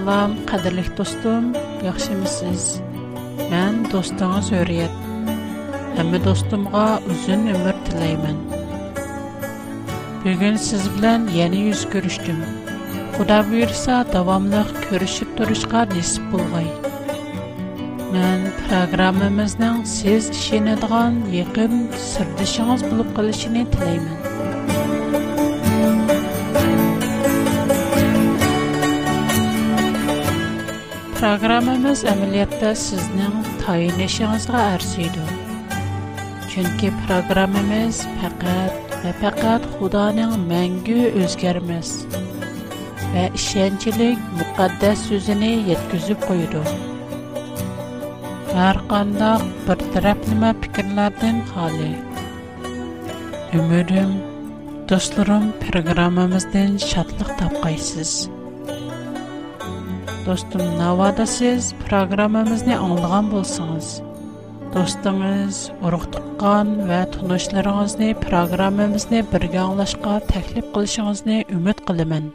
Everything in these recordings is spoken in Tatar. Assalom, qadrli do'stim, yaxshimisiz? Men do'stingiz Hurriyat. Hamma do'stimga uzun umr tilayman. Bugun siz bilan yana yuz ko'rishdim. Xudo buyursa, davomli ko'rishib turishga nasib bo'lg'ay. Men programmamizning siz ishonadigan yaqin sirdishingiz bo'lib qolishini tilayman. Proqramımız əməliyyatda sizin tayinləşinizə arzuydu. Çünki proqramımız faqat və faqat Xudanın məngü özgərməz və işəncilik müqəddəs sözünü yetkizib qoydu. Hər qandaq bir tərəfləmə fikirlərdən xali. Ümidim, dostlarım proqramımızdan şadlıq do'stim navoda siz programmamizni anglagan bo'lsangiz do'stingiz urug' tuqqan va tanishlaringizni programmamizni birga anglashga taklif qilishingizni umid qilaman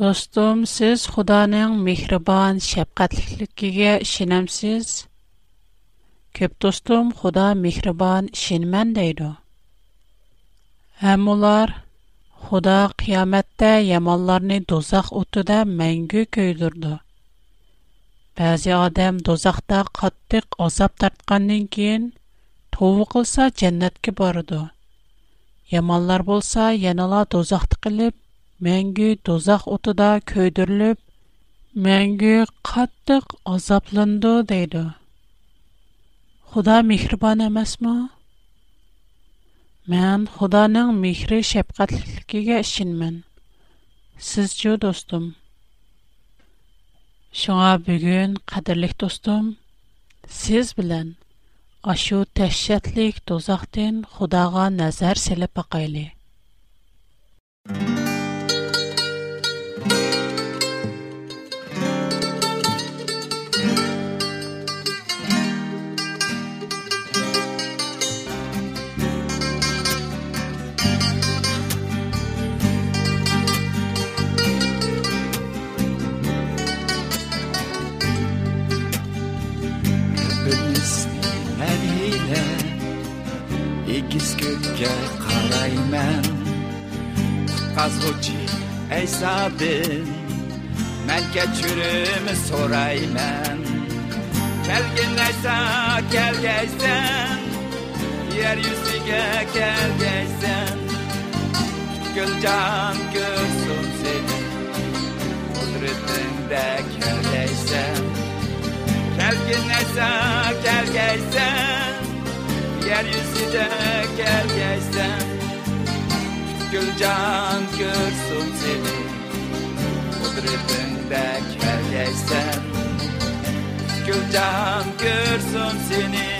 do'stim siz xudoning mehribon shafqatlikiga ishonamsiz ko'p do'stim xudo mehribon ishonman deydi ham ular Xudo qiyomatda yomonlarni do'zax o'tida mangu kuydirdi. Ba'zi odam do'zaxda qattiq azob tortgandan keyin tovba qilsa jannatga boradi. Yomonlar bo'lsa yanala do'zaxda qilib, mangu do'zax o'tida kuydirilib, mangu qattiq azoblandi deydi. Xudo mehribon emasmi? Мен Худаның михри шәфкатьлеккегә ишенмен. Сез җо достым. Шуңа бүген кадерлек достым, сез белән ашу тәшәтлек тозактан Худага назар селеп акайлы. hesabım Melke çürümü sorayım ben Gel Kelginleyse gel geçsen Yeryüzüne gel geçsen Gülcan görsün seni Kudretinde gel Gel Kelginleyse gel geçsen Yeryüzüne gel geçsen Gülcan görsün seni Kudretinde kergeysen Gülcan görsün seni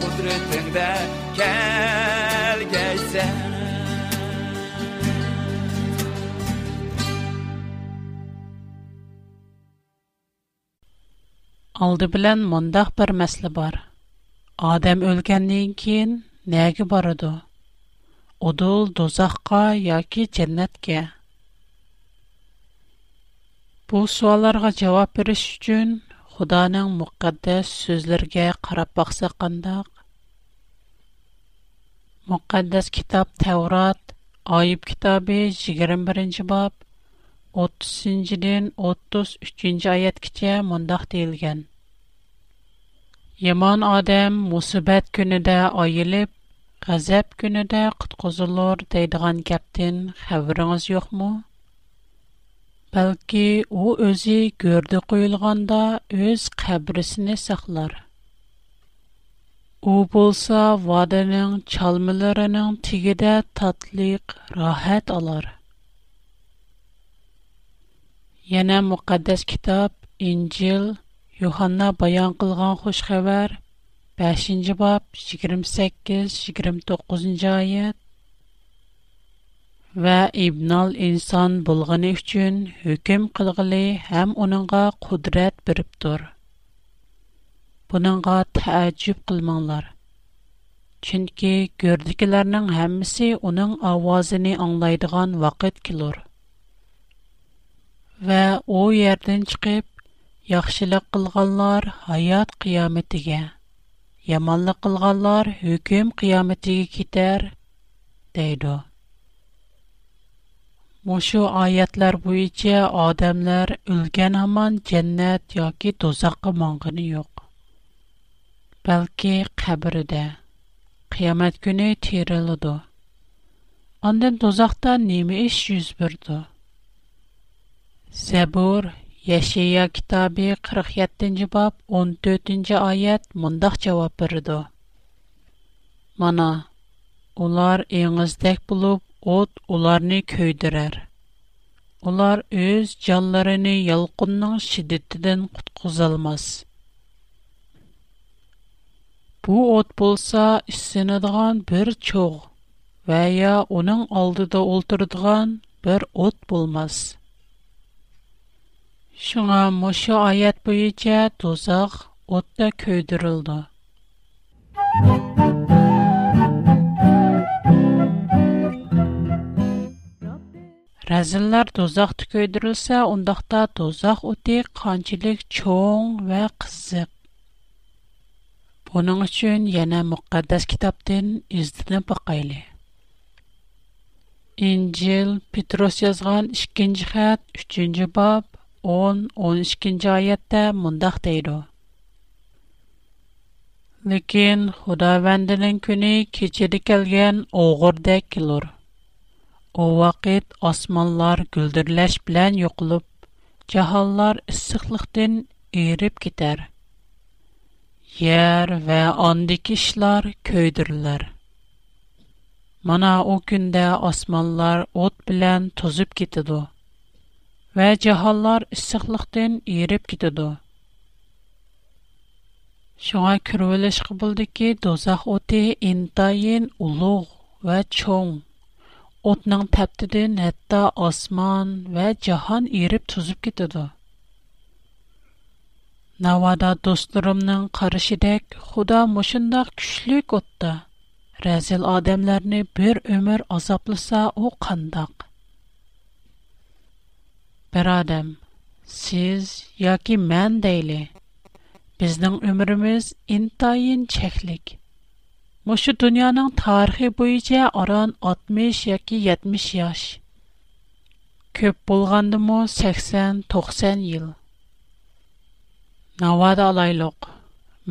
Kudretinde kergeysen Алды белән мондах бер мәсьәлә бар. Адам өлгәннән кин нәгә барыды? odol dozaqqa yoki jannatga bu savollarga javob berish uchun xudoning muqaddas so'zlariga qarab boqsa qandoq muqaddas kitob tavrat oyib kitobi yigirma birinchi bob o'ttizinchidan o'ttiz uchinchi oyatgacha mundoq deyilgan yomon odam musibat kunida oyilib غەزەپ كۈنىدە قۇتقۇزۇلۇر دەيدىغان گەپتىن خەۋىرىڭىز يوقمۇ بەلكى ئۇ ئۆزى گۆردە قويۇلغاندا ئۆز قەبرىسىنى ساقلار ئۇ بولسا ۋادىنىڭ چالمىلىرىنىڭ تېگىدە تاتلىق راھەت ئالار يەنە مۇقەددەس كىتاب ئىنجىل يوھاننا بايان قىلغان خوش خەۋەر 5-nji bab 28-29-njy aýat we ibnal insan bolgany üçin hökm kılgyly hem onuňa kudrat beripdir. Bunuňa täjjüp kılmaňlar. Çünki gördükleriniň hemmisi onuň awazyny aňlaýdygan wagt kilur. Ve o yerden çıkıp, yaxşılık kılganlar hayat kıyametige. yamanlı kılganlar hüküm kıyameti gider, deydi. Muşu ayetler bu içe ademler ülken aman cennet ya ki tozakı mangını yok. Belki kabirde, kıyamet günü tiriludu. Ondan tozakta nimi iş yüz birdu. Zebur Яшия китабы 47-нче бап 14-нче аят мондак җавап бирде. Мана улар еңиздәк булып от уларны көйдерер. Улар үз җанларын ялкынның шиддәтен куткызалмас. Бу от булса иссенәдгән бер чог вә я уның алдыда ултырдыган бер от булмас. Шуңа мошу аят буйыча тузак отта көйдүрүлдү. Разиллар тузак түкөйдүрүлсө, ондакта тузак өтө канчылык чоң ва кызык. Бунун үчүн яна мукаддас китаптен издинен бакайлы. Инжил Петрос жазган 2-нче хат, 3-нче баб, 10-13-й айетті мұндақ дейді. Лекен Худа вәндінің күні кечеді кәлген оғыр дәк келур. О вақит османлар күлдірләш білән еқіліп, чахаллар ұсықлықтың еріп кетер. Ер вә анды кешілар көйдірілер. Мана о күнді османлар от білән тұзып кетеді ve cehallar ıssıklıktan erip gidiyordu. Şuna kürveliş kıbıldı ki dozak oti intayin uluğ ve çoğun. Otnan təptidin hətta osman və cəhan erib tuzub gedirdi. Navada dostlarımın qarışıdək xuda moşundaq küşlük otda. рәзил adəmlərini bir ömür azaplısa o qandaq. بىر ئادەم سىز ياكى مەن دەيلى بىزنىڭ ئۆمرىمىز ئىنتايىن چەكلىك مۇشۇ دۇنيانىڭ تارىخى بويىچە ئاران 60 ياكى 70 ياش كۆپ بولغاندىمۇ 80-90 يىل ناۋادا ئالايلۇق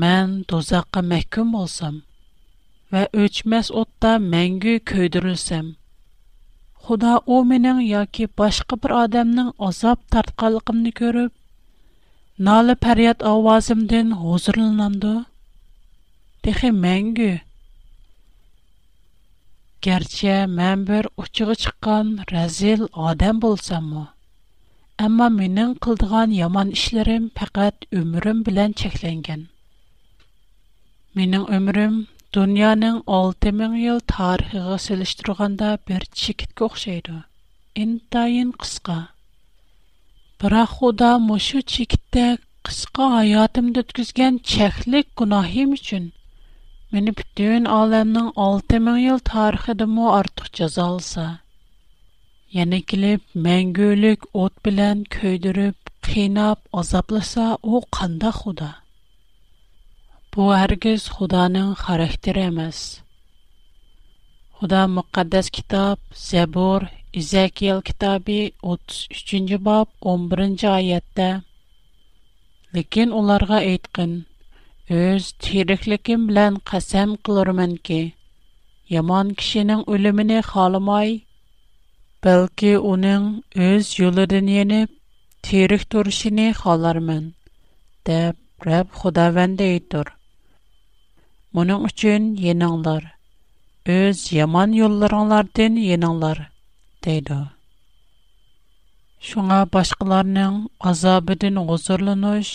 مەن دوزاققا مەھكۇم بولسام ۋە ئۆچمەس ئوتتا مەڭگۈ كۆيدۈرۈلسەم Худа о менен яки башка бир адамның азап тарткалыгымны көрүп, налы фарият авазымдан хозурланамды. Дехе мәңге. Герче мен бер учугы чыккан разил адам болсаммы? Әмма менен кылдыган яман эшләрем фақат өмүрүм белән чекленген. Менин өмүрүм Дөньяның 6000 ел тарихы белән чагыштырганда бер чик иткә охшаер. Ин таен кыска. Пара худа моша чикте кыска hayatımda үткәзгән чахлык гунаһим өчен менү бүтән әлемнең 6000 ел тарихында мо артык язалса. Яне от белән көйдүреп, һинап азапласа, ул худа. Бу һәргиз Худаның характеры Худа мөхәддәс китап, Зәбур, Изакил китабы 33-нче баб 11-нче аятта. Ләкин уларга әйткән: "Өз тирихлекем белән қасам кылырмын ки, яман кешенең үлемене халымай, бәлки уның үз юлыдан янып, тирих торышыны халармын." деп Рәб Худа вәндә Мұның үшін еніңлар, өз яман yollarыңлардың еніңлар, дейді. Шуңа башқаларның азабыдың ғозырлыныш,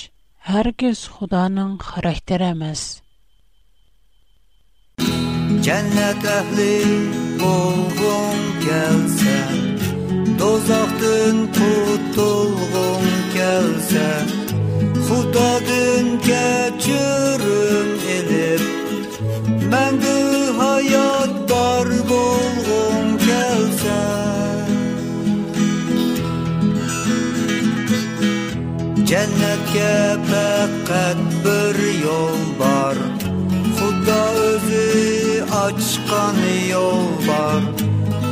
әргіз Худаның характер әмәс. Cennet ehli olgun gelse, dozaktın tutulgun gelse, Hudadan geçirir. Məndə həyat var bolğum gəlsən Cənnətə fəqət bir yol var Xuda özü açqan yol bir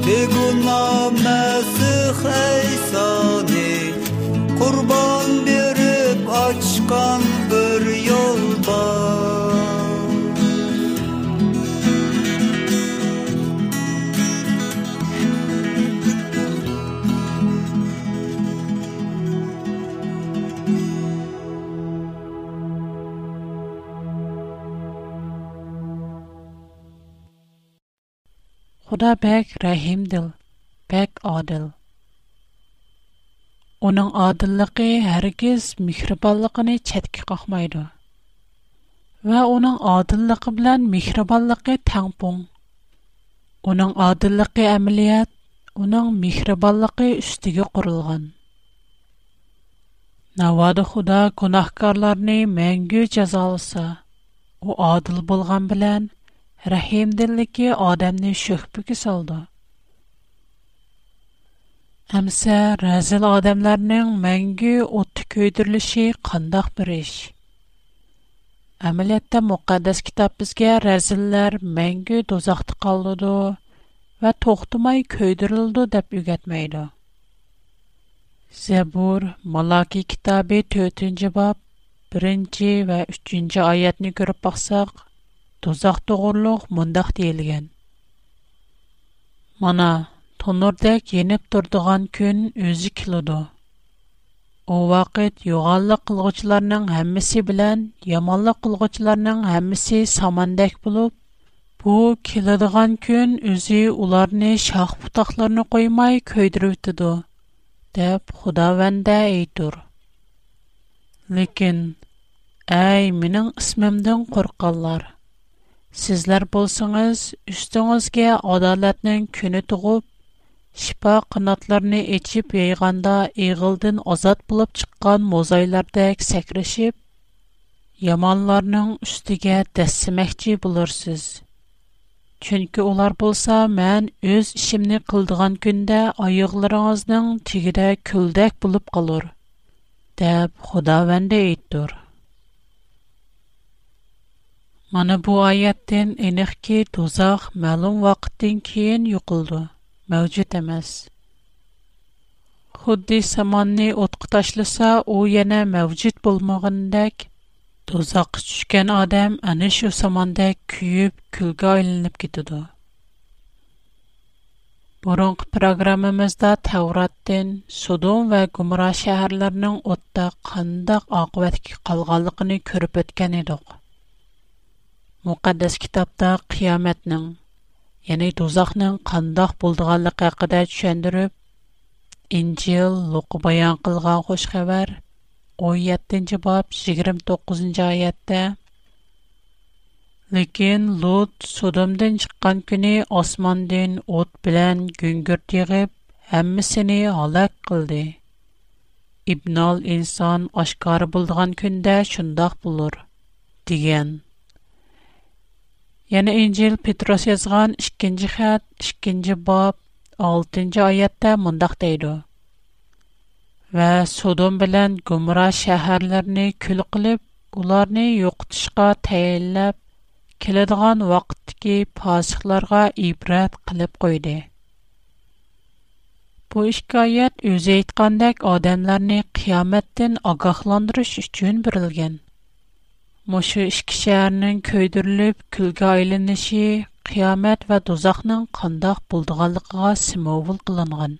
Beguna Məsih Əysani Qurban berib açqan Xudo bək rəhimdil, bək adil. Оның adilliqi hərgiz mihriballiqini çətki qaxmaydı. Və оның adilliqi bilən mihriballiqi təngpun. Оның adilliqi əməliyyət, оның mihriballiqi üstüge qurulğan. Navadı Xuda günahkarlarını məngü cəzalasa, у adil bolğan bilən, rahimdilligi odamni sho'hbiga soldi amsa razil odamlarning mangu o'tni ko'ydirilishi qandoq bir ish amaliyotda muqaddas kitob bizga razillar mangu do'zaxda qoladi va to'xtamay ko'ydirildi deb o'rgatmaydi zabur maloki kitobi to'rtinchi bob birinchi va uchinchi oyatni ko'rib boqsaq тозак тогорлог мондак дийилген. Мана тонорда кенеп турдуган күн өзү килоду. О вакыт югаллык кылгычларынын хаммиси менен яманлык кылгычларынын хаммиси самандак болуп, бу килодуган күн өзү уларны шах бутакларына коймай көйдүрүп өтүдү. деп Худа ванда айтур. Лекин, ай, менің ісмімдің қорқалар. Сізлер болсыңыз, үстіңызге адалятның күні тұғып, шипа қынатларни ечіп ейғанда игылдын азат бұлып чықған мозайлардак сәкришип, яманларның үстіге дәсімәхчи болырсіз. Чүнкі олар болса, мән үз ішімни қылдыған күнде айығларыңыздың тигіре күлдәк бұлып қалур, дәб худа вәнде иддур. Mana bu oyatdan aniqki, dozoq ma'lum vaqtdan keyin yo'qildi, mavjud emas. Xuddi samonni o'tqa tashlasa, u yana mavjud bo'lmagandek, dozoqqa tushgan odam ana shu samonda kuyib, kulga aylanib ketadi. Burunqi proqramimizda Tavratdan Sodom va Gomorra shaharlarining o'tda qandoq oqibatga qolganligini ko'rib o'tgan edik. Muqaddas kitabda qiyamətnin, yəni dozaqnın qandaq bulduğanlıq haqqında düşəndirib, İncil Luq qilgan qılğan 17-ci bab 29-cu ayədə Lekin Lut Sodomdan çıqqan günü osmandan ot bilan güngürt yığıb hammasini halak qıldı. İbnal insan aşkar bulduğan kündə şundaq bulur. Digen. Yana İncil Petros yazğan 2-ci xətt, 2-ci bab, 6-cı ayədə mündəq deyildi. Və Sodom bilən Gomora şəhərlərini kül qılıb, ularni yo'qotishga tayinlab, keladigan vaqtdagi fosiqlarga ibrat qilib qo'ydi. Bu hikoyat o'zi aytgandek odamlarni qiyomatdan ogohlantirish uchun berilgan. مۇشۇ ئىككى شەھەرنىڭ كۆيدۈرۈلۈپ كۈلگە ئايلىنىشى قىيامەت ۋە دوزاخنىڭ قانداق بولىدىغانلىقىغا سىمۋول قىلىنغان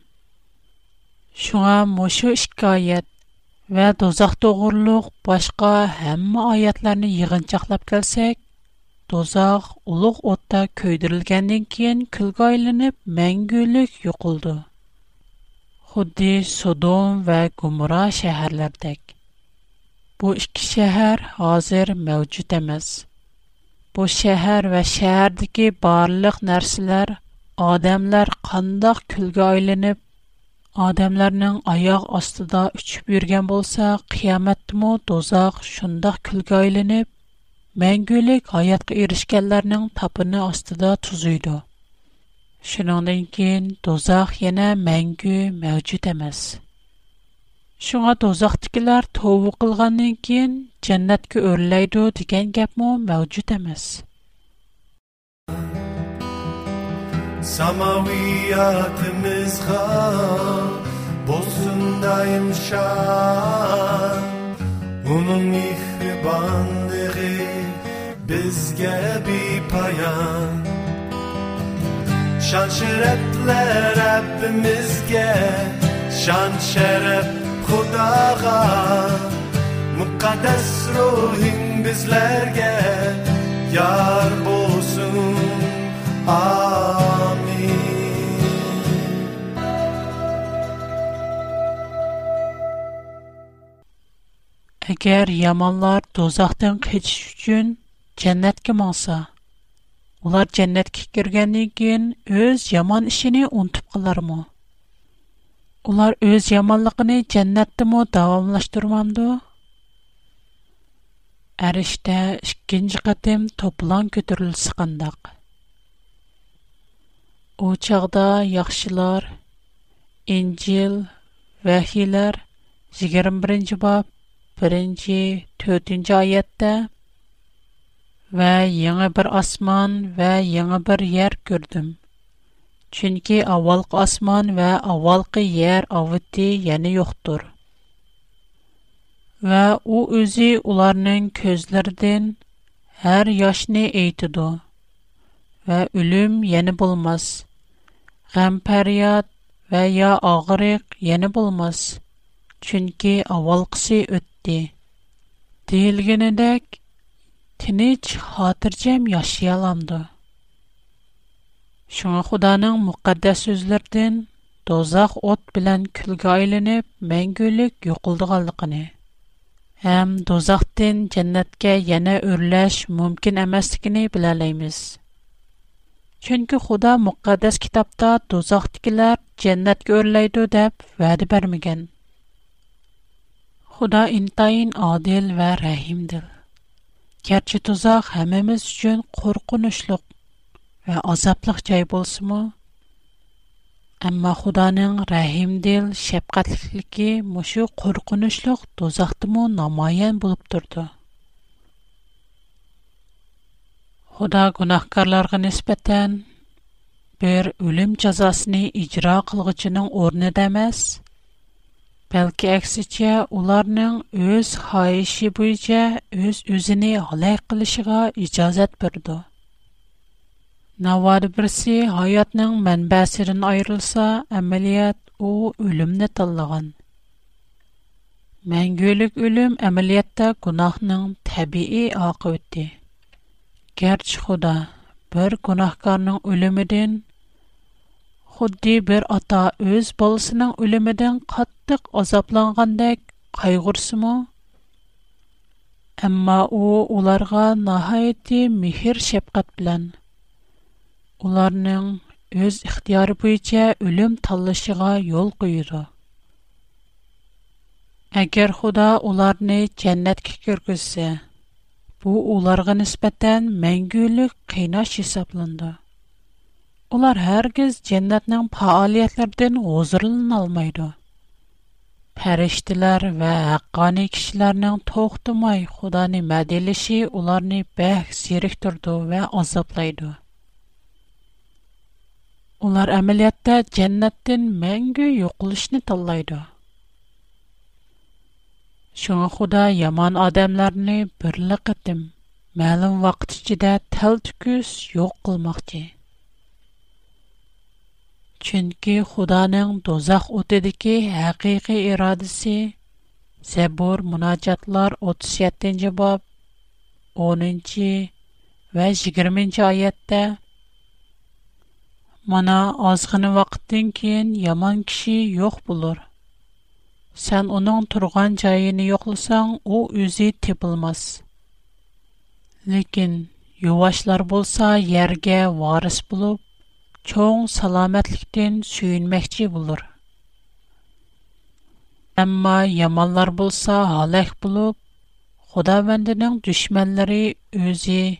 شۇڭا مۇشۇ ئىككى ئايەت ۋە دوزاخ توغرۇلۇق باشقا ھەممە ئايەتلەرنى يىغىنچاقلاپ كەلسەك دوزاخ ئۇلۇغ ئوتتا كۆيدۈرۈلگەندىن كېيىن كۈلگە ئايلىنىپ مەڭگۈلۈك يوقىلىدۇ خۇددى سودوم ۋە گۇمرا شەھەرلەردەك Bu iki şəhər hazır mövcud emas. Bu şəhər və şəhərdəki barlıq nərsələr, adamlar qandaq külgə aylanıb, adamlarning oyoq ostida uchib yurgan bo'lsa, qiyomatdimi dozoq shundoq külgə aylanıb, мәңгүлік hayatqa erishganlarning tapini ostida tuzuydi. Shuningdan keyin dozoq yana мәңгі mavjud emas. Шуңа дозақтыкилар тову қылғаннан кейін жәннәткә өрләйді деген гәпме мәвҗүд эмас. Samaviyatımızga bozdundayım şan Onun mihribanlığı bizge bir payan Şan şerefler hepimizge şan şeref xudoga muqaddas ruhing bizlarga yar bo'lsin amin agar yomonlar do'zaxdan qochish uchun jannatga monsa ular jannatga kirgandan keyin o'z yomon ishini unutib mı? Ular үз яманлыгыны дәннәт демо тавамлаштурмады. Әриштә 2нче қатым топлан көтүрел сыкындак. Учаqda яхшылар, Еңгел вәхилләр 21нчы баб, 1нче 3нче аятта: "Вә яңа бер асман вә яңа Çünki avvalqı asman və avvalqı yer avıtdi, yəni yoxdur. Və o özü onların közlərdən hər yaşını eytidu. Və ölüm yəni bulmaz. Qəmfəryat və ya ağırıq yəni bulmaz. Çünki avvalqısı ötdi. Deyilgənədək, tiniç, hatırcəm yaşayalamdı. Шуңа Худаның муқаддас сүзләрдән дозақ от белән күлгә айланып, мәңгүлек юқылдыганлыгыны һәм дозақтан дәннәткә яна өрләш мөмкин эмаслыгын беләләйбез. Чөнки Худа муқаддас китапта дозақтыкилар дәннәткә өрләйди дип вәгъдә бермәгән. Худа интайын адил ва рәхимдир. Gerçi tuzaq həmimiz üçün qorxunuşluq. азаплык чай булсымы амма Худаның рахим дил, шәфкатьлеги мошы куркынычлык төзақты мо намаян булып турды. Худа гынаһкарларга нисбәтен бер өлем язасын иҗра кылгычының орны дәмәс. Пәлки әксича уларның өз хаисше бұйча өз үзенә һаләк кыллышыга иҗазәт бирде. Навар берсе хаятның мәнбәсерен айырылса, әмәлият у үлемне тыллыгын. Мәңгелек үлем әмәлияттә гунахның табиӣ ақыбыты. Гәрч Худа бер гунахкарның үлемеден худди бер ата өз балысының үлемеден каттык азапланғандай кайгырсымы? Әмма у уларга нахайти мехир шәфкать белән ularning o'z ixtiyori bo'yicha o'lim tanlashiga yo'l qo'yadi agar xudo ularni jannatga kirgizsa bu ularga nisbatan mangulik qiynash hisoblandi ular hargiz jannatning faoliyatlaridan g'o'zirlanolmaydi farishtalar va haqqoniy kishilarning to'xtamay xudoni madilishi ularni bah zeriktirdi va azoblaydi Ular əməliyyatda cənnətdən məngü yoxuluşni tanlaydı. Şuna Xuda yaman adamlarni birli qıtım, məlum vaxt içində təl tüküs yox qılmaqçı. Çünki Xudanın dozaq otidiki həqiqi iradisi Zəbur Münacatlar 37-ci bab 10-cu və 20-ci ayətdə مانا از خن وقت яман киши یمان کشی یخ بلور. سن اونان ترگان جایی نیخلسان او یوزی تبل مس. لیکن یواشلر بولسا یرگه وارس بلوب چون سلامت لیکن سین مختی بلور. اما یمانلر بولسا هلخ بلوب خدا وندنن دشمنلری یوزی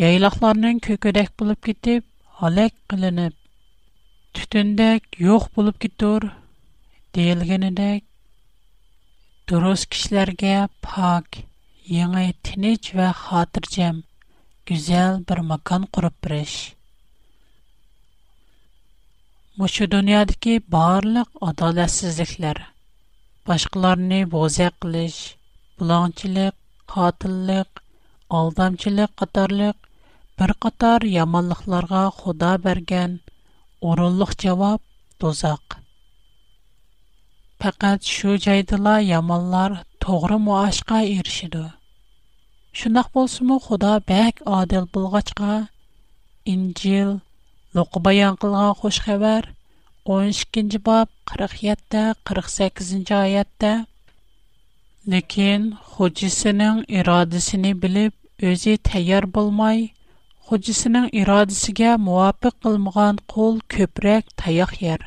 یایلخلرنن tütün dək yox bulub ki, dur, deyil gənə dək, duruz ва pak, yəni və xatır cəm, bir барлык qorub bərəş. Muşu dünyadır ki, bağırlıq adaləsizliklər, başqalarını bozəqliş, қатар qatılıq, худа qatarlıq, bir Орынлық жауап – дозақ. Пәкәт шу жайдыла ямалар тоғры муашқа ершіду. Шынақ болсыму худа бәк адел болғачқа, инжил, лұқы баян қылған қош қабар, 13-кінжі бап 47 48-інжі айатта. Лекен, худжисының ирадысыны біліп, өзі тәйер болмай, Хәҗи сенең ирадәсәге мөваффик кылмаган кул көбрәк таях яр.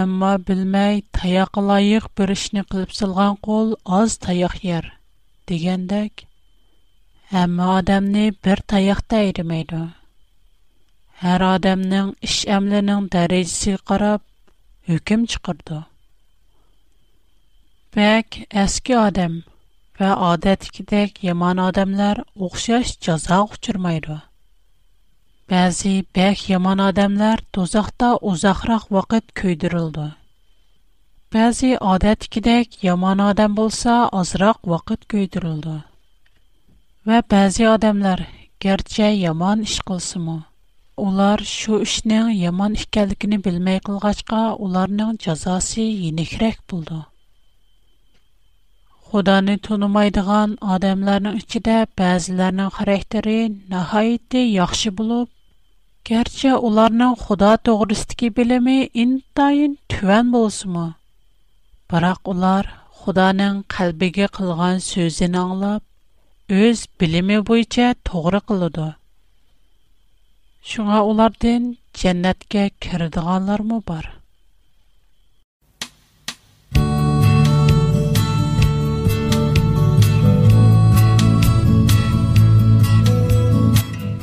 Әмма белмәй таяклаык биричне кылыпсылган кул аз таях яр дигәндәк, һәмме адамны бер таяхта ярдәм итәмеде. Һәр адамның эш әмленең тәреҗәсе карап hükм чыкды. Бәк әскә адам və adətdəkidək yaman adamlar oxşaş cəza uçurmaydı. Bəzi bək yaman adamlar dozaqda uzaqraq vaqt köydürüldü. Bəzi adətdəkidək yaman adam bolsa azraq vaqt köydürüldü. Və bəzi adamlar gerçə yaman iş qılsımı, ular şu işnin yaman ikənligini bilməy qılğaçqa, onların cəzası yenikrək buldu. Xudoni tanımaydigan odamlarning ichida ba'zilarning xarakteri nihoyatda yaxshi bo'lib, garchi ularning Xudo to'g'risidagi bilimi intayin tuvan bo'lsa-mu, biroq ular Xudoning qalbiga qilgan so'zini anglab, o'z bilimi bo'yicha to'g'ri qiladi. Shunga ulardan jannatga kiradiganlar mu bor?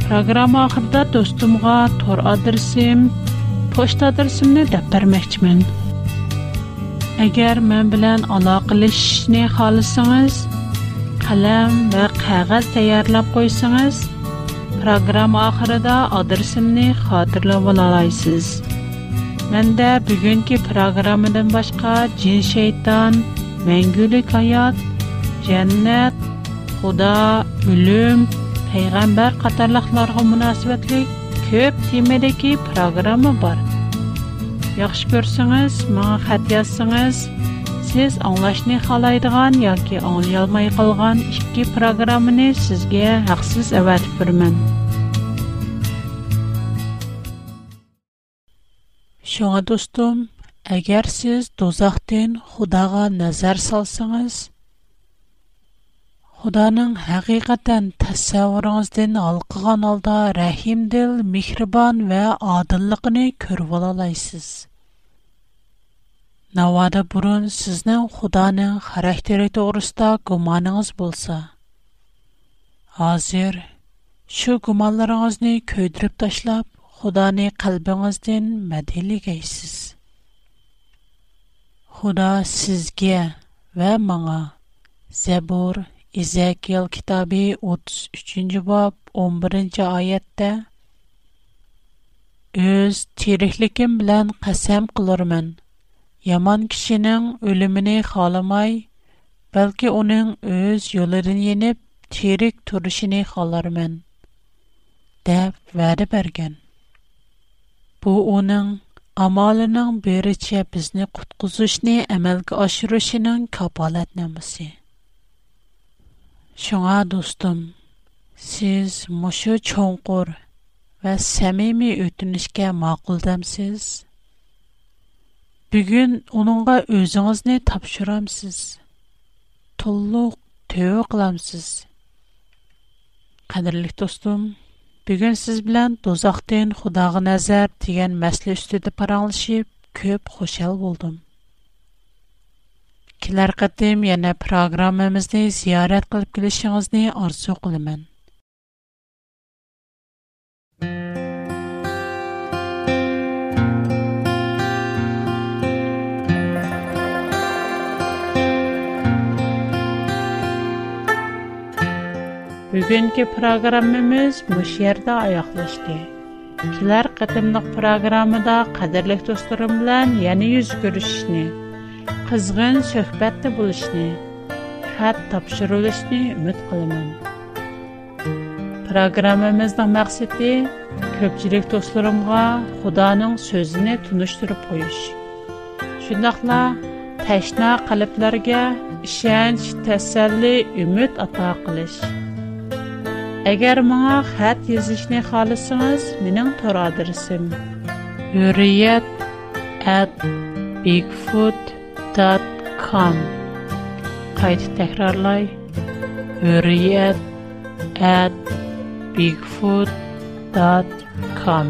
Программа ахырда достумга тор адресим, почта адресимне деп бермекчимин. Эгер мен билан алакылышны халысыңыз, калам ва кагаз даярлап койсоңуз, программа ахырда адресимни хатırlап алалайсыз. Менде бүгүнкү программадан башка жин шейтан, мәңгүлүк аят, дженнет, Худа, үлем, пәйғамбар қатарлықларға мұнасыбәтлі көп темедеке программа бар. Яқшы көрсіңіз, маңа қәт ясыңыз, сіз аңлашны халайдыған, яке аңлай алмай қалған ішкі программыны сізге әқсіз әвәтіп бірмін. Шоңа достым, әгер сіз дозақтен худаға назар салсыңыз, Худаның хақиқатан тәсәуіріңізден алқыған алда рәхимділ, михрибан вә адыллықыны көріп алалайсыз. Навады бұрын сізнің Худаның характері тұғырыста күманыңыз болса. Азер, шу күманларыңызны көйдіріп ташлап, Худаны қалбіңізден мәделігейсіз. Худа сізге вә маңа, Зәбур, Ezekiel kitabi 33-cü bab 11-ci ayətdə Öz tiriklikim bilən qasam qılırmən. Yaman kişinin ölümünü xalamay, bəlkə onun öz yollarını yenib tirik turuşunu xalarmən. Dəb vədi bərgən. Bu onun amalının biriçə bizni qutquzuşni əməlgə aşırışının kapalat namusi. Шуңа, достум, сіз мушу чонгур ва сәмими өттінішке мақылдам сіз. Бігін унуңа тапшырамсыз. тапшурам сіз. Тулу төу қылам сіз. Қадырлик, достум, бігін сіз білян дозақтын худағы назар диген мәсли үстуді паранышип, көп хошал болдум. Kelar qatim yana programmamizni ziyorat qilib kelishingizni orzu qilaman. Bugungi programmamiz mush yerda oyoqlashdi. Kelar qatimliq programmada qadrli do'stlarim bilan yana yuz ko'rishishni Қызғын шырхбэтті бул ішни, хэт тапшырул ішни үміт қаламан. Програмамызда мақсити көпчилик тосларымга худанын сөзіні туныштырып қойыш. Шындахла ташна қалибларге шанч тасалли үміт атаа қилиш. Агар маға хэт езішни халисыңыз, минин турадырсим. Юрият, әд, dot com qayta takrorlay hurriyat at bigfoot dot com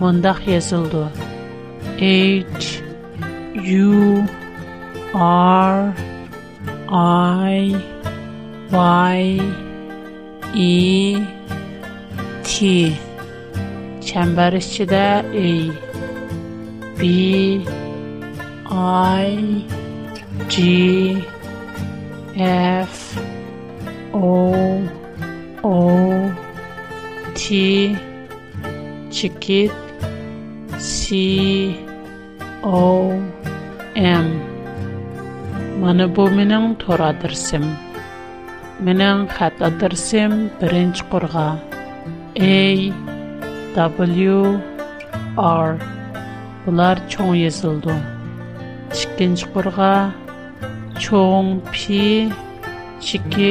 mundaq yozildi h u r i y e t çember içinde A b I G F O O T C O M Manabu Minang Tora Dersim Minang Kat Adersim A W R Bular Chong Yezildo Чиккен чорға чоң пи чикке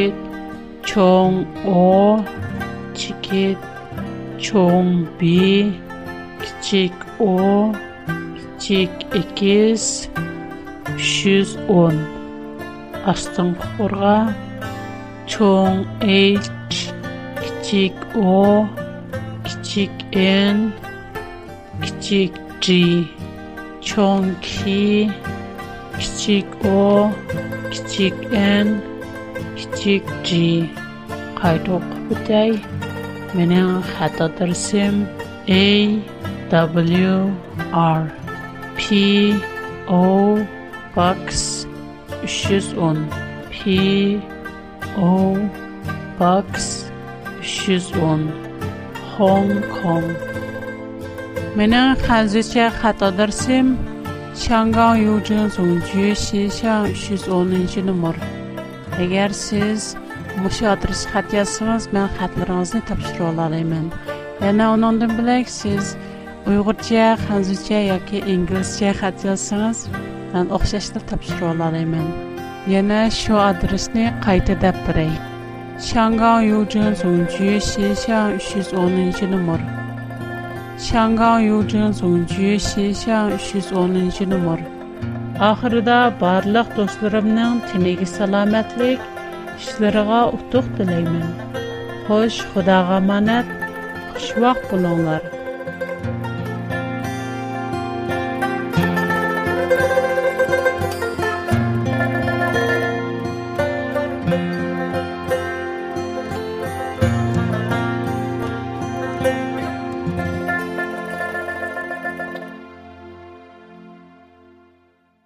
чоң о чикке чоң би кичик о чик экез шуз он астың чорға чоң э чик о кичик н чик д чион ки кичик о кичик н кичик ч кайтып бөтай менә хатарсем A, w r p o box 310 p o box 310 home com менә хаҗи шә shangang yujin zungju shi shang yuz o'ninchi Mo. agar siz bu adres xat yozsangiz men xatlaringizni topshira olaman. yana undan bilak siz uyg'urcha hanzucha yoki inglizcha xat yozsangiz men o'xshashni topshira olaman. yana shu adresni qayta dab biray shangang yujin zungju shi shang yuz o'ninchi Mo. 香港邮政总局西乡110 номер. Ахырда барлык досторымның тинеге саламатлык, ишләргә утык теләймен. Хош, Худага манат, xush vaqt bo'linglar